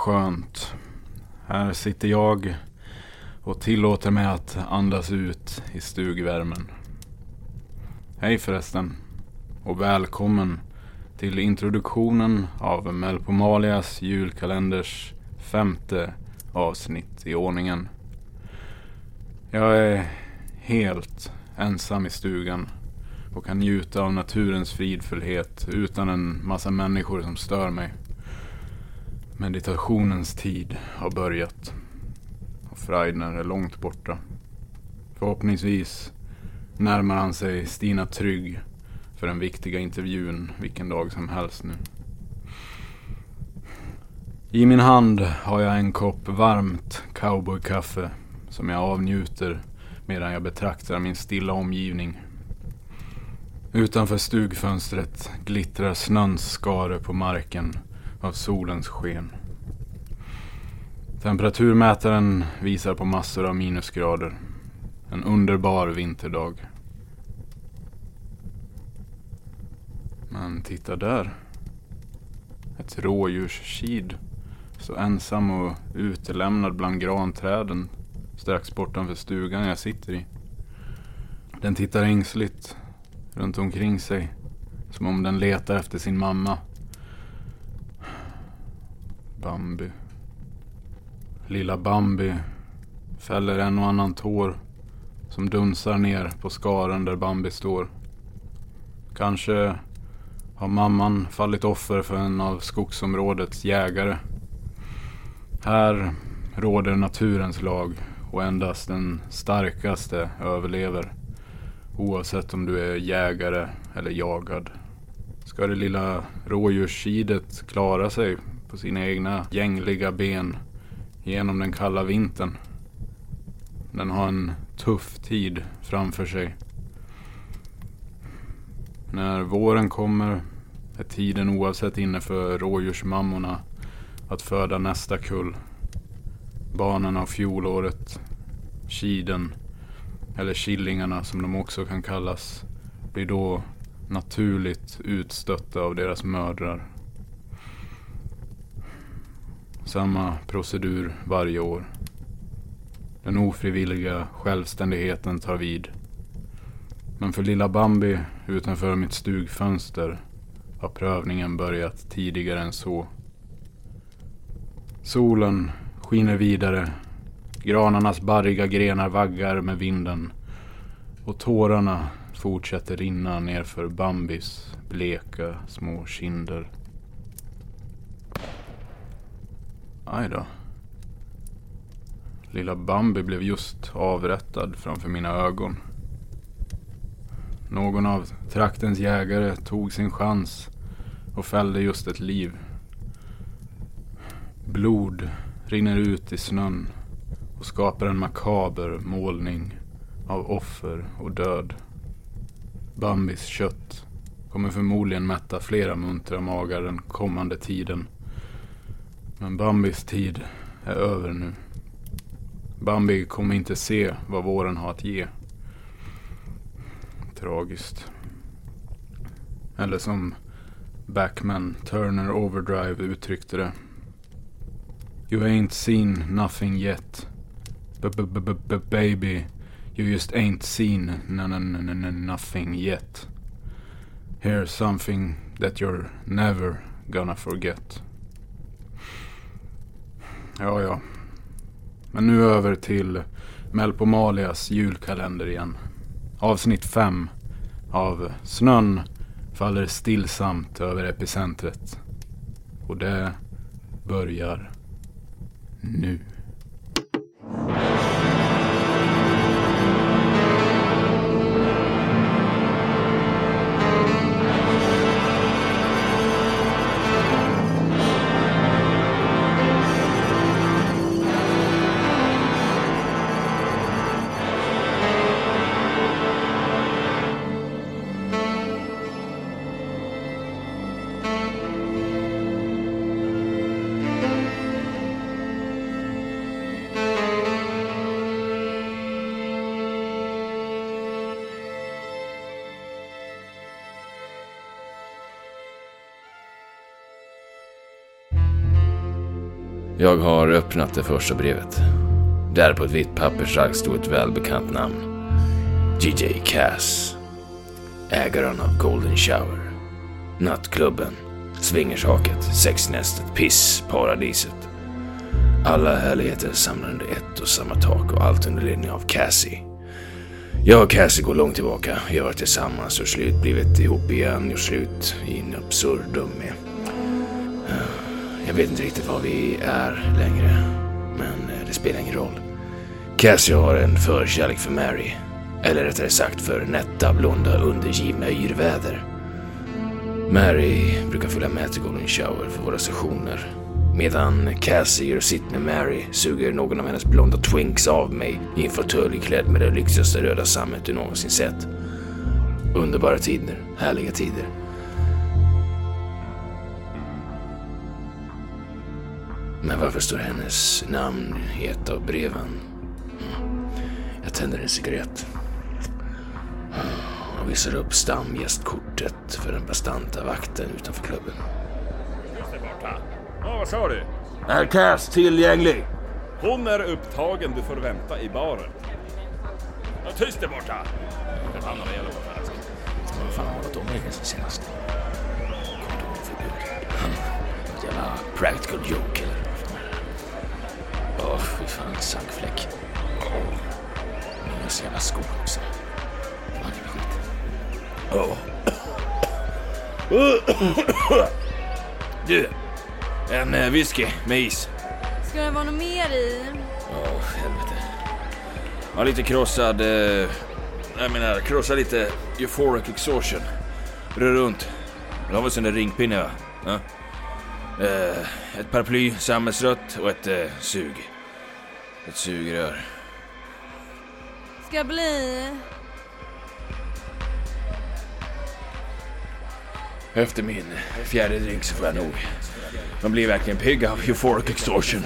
skönt. Här sitter jag och tillåter mig att andas ut i stugvärmen. Hej förresten och välkommen till introduktionen av Melpomalias julkalenders femte avsnitt i ordningen. Jag är helt ensam i stugan och kan njuta av naturens fridfullhet utan en massa människor som stör mig. Meditationens tid har börjat. Och Freidner är långt borta. Förhoppningsvis närmar han sig Stina Trygg för den viktiga intervjun vilken dag som helst nu. I min hand har jag en kopp varmt cowboykaffe som jag avnjuter medan jag betraktar min stilla omgivning. Utanför stugfönstret glittrar snöns skare på marken av solens sken. Temperaturmätaren visar på massor av minusgrader. En underbar vinterdag. Men titta där. Ett rådjurskid. Så ensam och utelämnad bland granträden strax bortanför stugan jag sitter i. Den tittar ängsligt runt omkring sig. Som om den letar efter sin mamma. Bambi. Lilla Bambi fäller en och annan tår som dunsar ner på skaren där Bambi står. Kanske har mamman fallit offer för en av skogsområdets jägare. Här råder naturens lag och endast den starkaste överlever. Oavsett om du är jägare eller jagad. Ska det lilla rådjurskidet klara sig på sina egna gängliga ben genom den kalla vintern? Den har en tuff tid framför sig. När våren kommer är tiden oavsett inne för rådjursmammorna att föda nästa kull. Barnen av fjolåret, kiden eller killingarna som de också kan kallas, blir då naturligt utstötta av deras mödrar. Samma procedur varje år. Den ofrivilliga självständigheten tar vid. Men för lilla Bambi utanför mitt stugfönster har prövningen börjat tidigare än så. Solen skiner vidare. Granarnas barriga grenar vaggar med vinden. Och tårarna fortsätter rinna nerför Bambis bleka små kinder. Aj då. Lilla Bambi blev just avrättad framför mina ögon. Någon av traktens jägare tog sin chans och fällde just ett liv. Blod rinner ut i snön och skapar en makaber målning av offer och död. Bambis kött kommer förmodligen mätta flera muntra magar den kommande tiden. Men Bambis tid är över nu. Bambi kommer inte se vad våren har att ge. Tragiskt. Eller som Backman Turner Overdrive uttryckte det. You ain't seen nothing yet. B-b-b-baby, you just ain't seen nothing yet. Here's something that you're never gonna forget. Ja, ja. Men nu över till Melpomalias julkalender igen. Avsnitt 5 av Snön faller stillsamt över epicentret. Och det börjar nu. Jag har öppnat det första brevet. Där på ett vitt pappersark stod ett välbekant namn. DJ Cass. Ägaren av Golden Shower. Nattklubben. Swingershaket. Sexnästet. Piss. Paradiset. Alla härligheter samlade under ett och samma tak och allt under ledning av Cassie. Jag och Cassie går långt tillbaka. Vi har varit tillsammans och slut, blivit ihop igen, gjort slut in absurdum med. Jag vet inte riktigt var vi är längre, men eh, det spelar ingen roll. Cassie har en förkärlek för Mary. Eller rättare sagt för nätta, blonda, undergivna yrväder. Mary brukar följa med till Golden Shower för våra sessioner. Medan Cassie gör sitt med Mary suger någon av hennes blonda twinks av mig i en fåtölj klädd med det lyxigaste röda sammet du någonsin sett. Underbara tider, härliga tider. Men varför står hennes namn i ett av breven? Jag tänder en cigarett och visar upp stamgästkortet för den bastanta vakten utanför klubben. Ja, vad sa du? Är Cass tillgänglig? Hon är upptagen, du får vänta i baren. Ja, tyst där borta! Förbannade jävla flask. Vad fan har de med sig senast? Kondomförbud. Jävla practical joke fan, sankfläck. Mina jävla skor också. Fan, skit. Åh. Du, en eh, whisky med is. Ska det vara något mer i? Åh, helvete. Ja, lite krossad... Eh, jag menar, krossa lite euphoric exhaustion. Rör runt. Du har väl sån där ringpinne va? Ja. Eh, ett paraply, sammetsrött och ett eh, sug. Ett sugrör. Ska bli... Efter min fjärde drink så får jag nog. Man blir verkligen pigg av euphoric exhaustion.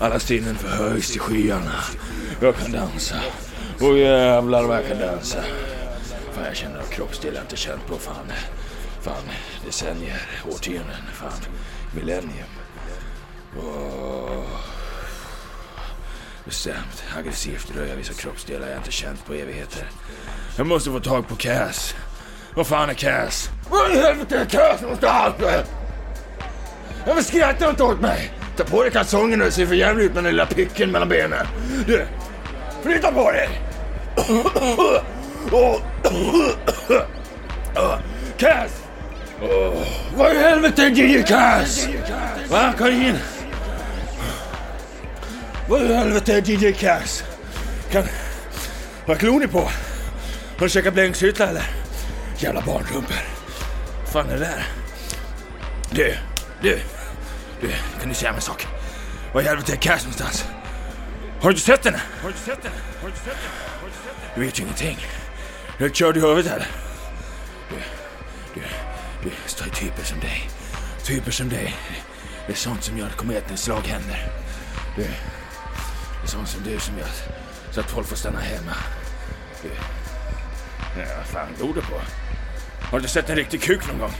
Alla sinnen förhöjs till skyarna. Jag kan dansa. Och jävlar vad jag kan dansa. Fan, jag känner av kroppsdelar jag inte känt på fan. Fan, decennier, årtionden, fan, millennium. Åh. Bestämt, aggressivt rör jag vissa kroppsdelar jag inte känt på evigheter. Jag måste få tag på Cass. Vad fan är Cass? Vad i helvete är Cass någonstans? Varför skrattar du inte åt mig? Ta på dig kalsongerna, Du ser för jävligt ut med den lilla picken mellan benen. Du, flytta på dig! Cass! Vad i helvete är Gigi Cass? Va, Karin? Vad i helvete är DJ Cass? Kan... Vad klor ni på? Har du käkat blängsytla eller? Jävla barnrumpor. fan är det där? Du, du, du, kan du säga mig en sak? Var i helvete är Cass någonstans? Har du inte sett henne? Har du sett den? Har du sett den? Har du sett den? Du vet ju ingenting. Du är körd i huvudet eller? Du, du, du, står typer som dig. Typer som dig. Det är sånt som gör att kometens slag händer. Du, det är sånt som du som gör så att folk får stanna hemma. Du, ja, vad fan glor du på? Har du sett en riktig kuk någon gång?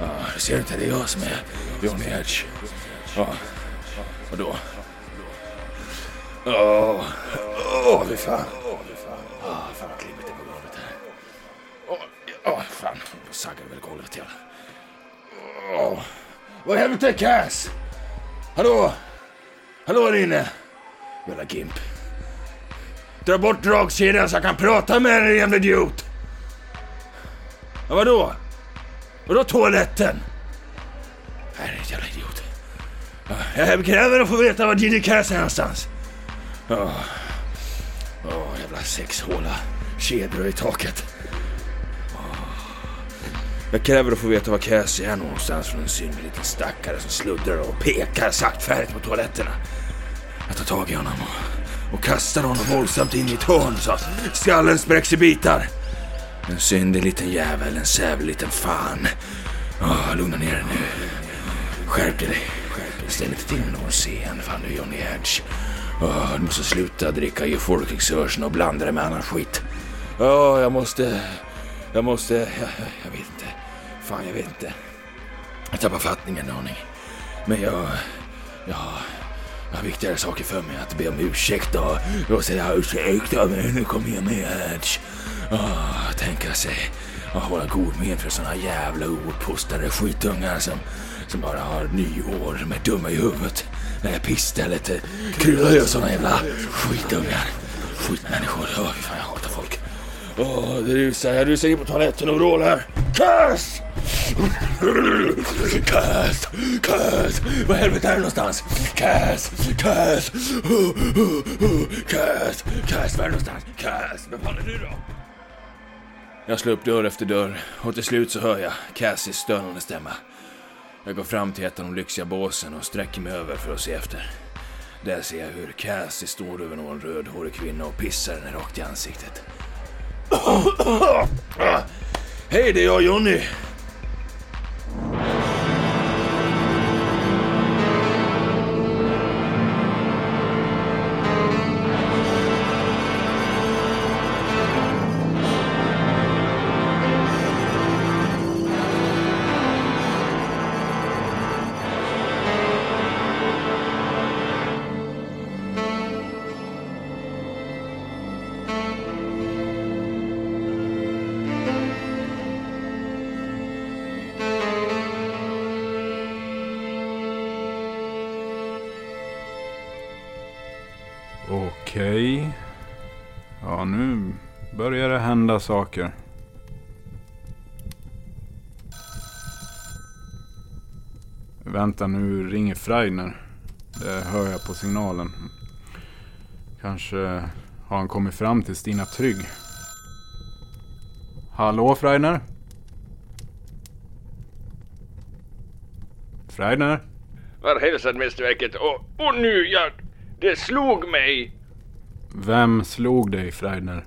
Ja, du ser inte, det är jag som är Johnny Edge. Ja, vadå? Åh, oh, åh, fy fan. Åh, oh, fan vad klibbigt det är på golvet här. Åh, åh, fan. Då saggar väl golvet jävla. Åh, vad i helvete Cass? Hallå? Hallå där inne? Jävla gimp. Dra bort dragkedjan så jag kan prata med dig jävla idiot. Ja, vadå? Vadå toaletten? Nej, är jävla idiot. Ja, Jag kräver att få veta var Diddy Cass är någonstans. Åh, Åh, jävla sexhåla. Kedjor i taket. Jag kräver att få veta var Cassie är någonstans från en synlig liten stackare som sluddrar och pekar saktfärdigt på toaletterna. Jag tar tag i honom och, och kastar honom våldsamt in i ett hörn så att skallen spräcks i bitar. En syndig liten jävel, en sävlig liten fan. Oh, lugna ner dig nu. Skärp dig. Ställ inte till med någon scen. Fan du är Johnny Edge. Oh, ah, du måste sluta dricka euphoric exertion och blanda det med annan skit. Ja, jag måste... Jag måste... Jag, jag, jag vet inte. Fan, jag vet inte. Jag tappar fattningen en aning. Men jag... Jag har, viktigare saker för mig att be om ursäkt och, och säga ursäkta men nu kom igen med oh, Tänka sig att hålla god min för såna jävla ouppfostrade skitungar som, som bara har nyår, med är dumma i huvudet. Nej, pissstället kryllar ju såna jävla skitungar. Skitmänniskor. Oh, fy fan jag hatar folk. Åh, det rusar. Jag rusar in på toaletten och vrålar. Kass! Cass! Cass! Var helvete är du någonstans? Cass! Cass! Cass! Cass, var är du någonstans? Cass! Vem fan är du då? Jag slår upp dörr efter dörr och till slut så hör jag Cassis stönande stämma. Jag går fram till ett av de lyxiga båsen och sträcker mig över för att se efter. Där ser jag hur Cassie står över någon rödhårig kvinna och pissar henne rakt i ansiktet. Hej, det är jag Jonny. Okej. Ja, nu börjar det hända saker. Vänta, nu ringer Freidner. Det hör jag på signalen. Kanske har han kommit fram till Stina Trygg. Hallå Freidner? Freidner? Var hälsad mästerverket och, och nu, ja, det slog mig. Vem slog dig Freidner?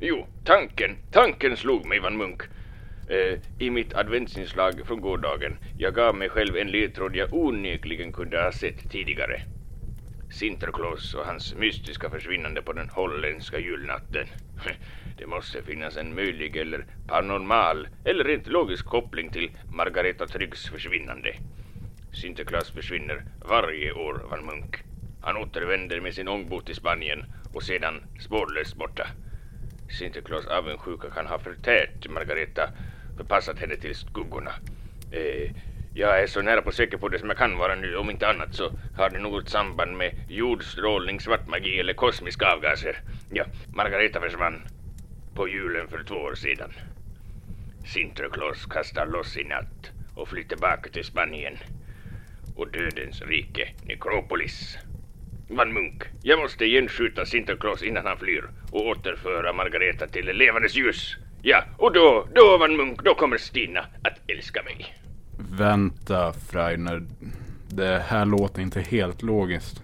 Jo, tanken, tanken slog mig Van Munk. Eh, I mitt adventsinslag från gårdagen. Jag gav mig själv en ledtråd jag onekligen kunde ha sett tidigare. Sinterklaas och hans mystiska försvinnande på den holländska julnatten. Det måste finnas en möjlig eller paranormal eller rent logisk koppling till Margareta Tryggs försvinnande. Sinterklaas försvinner varje år, Van Munk. Han återvänder med sin ångbåt till Spanien och sedan spårlöst borta. Sinterklaas avundsjuka kan ha förtärt Margareta, förpassat henne till skuggorna. Eh, jag är så nära på säker på det som jag kan vara nu, om inte annat så har det något samband med jordstrålning, svartmagi eller kosmiska avgaser. Ja, Margareta försvann på julen för två år sedan. Sinterklaas kastar loss i natt och flyr tillbaka till Spanien och dödens rike, Necropolis. Van Munk, jag måste genskjuta Sinterklaas innan han flyr och återföra Margareta till levandes ljus. Ja, och då, då Van Munk, då kommer Stina att älska mig. Vänta Freidner. Det här låter inte helt logiskt.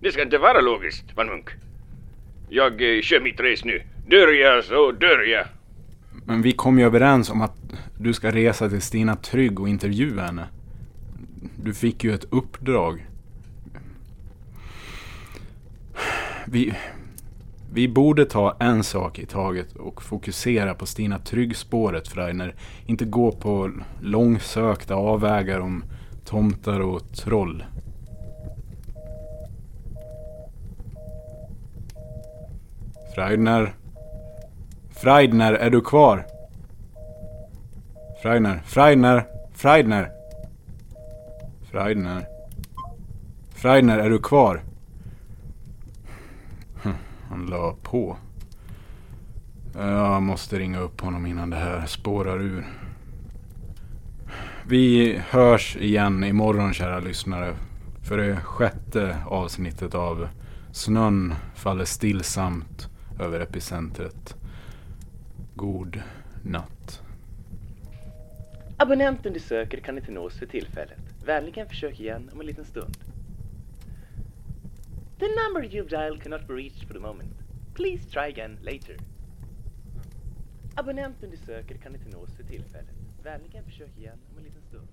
Det ska inte vara logiskt, Van Munk. Jag eh, kör mitt race nu. Dör jag så dör jag. Men vi kom ju överens om att du ska resa till Stina Trygg och intervjua henne. Du fick ju ett uppdrag. Vi, vi borde ta en sak i taget och fokusera på Stina Trygg-spåret Freiner. Inte gå på långsökta avvägar om tomtar och troll. Freidner. Freidner, är du kvar? Freidner, Freidner, Freidner. Freidner. Freidner, är du kvar? Han la på. Jag måste ringa upp honom innan det här spårar ur. Vi hörs igen imorgon kära lyssnare. För det sjätte avsnittet av Snön faller stillsamt över epicentret. God natt. Abonnenten du söker kan inte nås för tillfället. Vänligen försök igen om en liten stund. The number you've dialed cannot be reached for the moment. Please try again later. Abonnenten du söker kan inte nås för tillfället. Vänligen försök igen om en liten stund.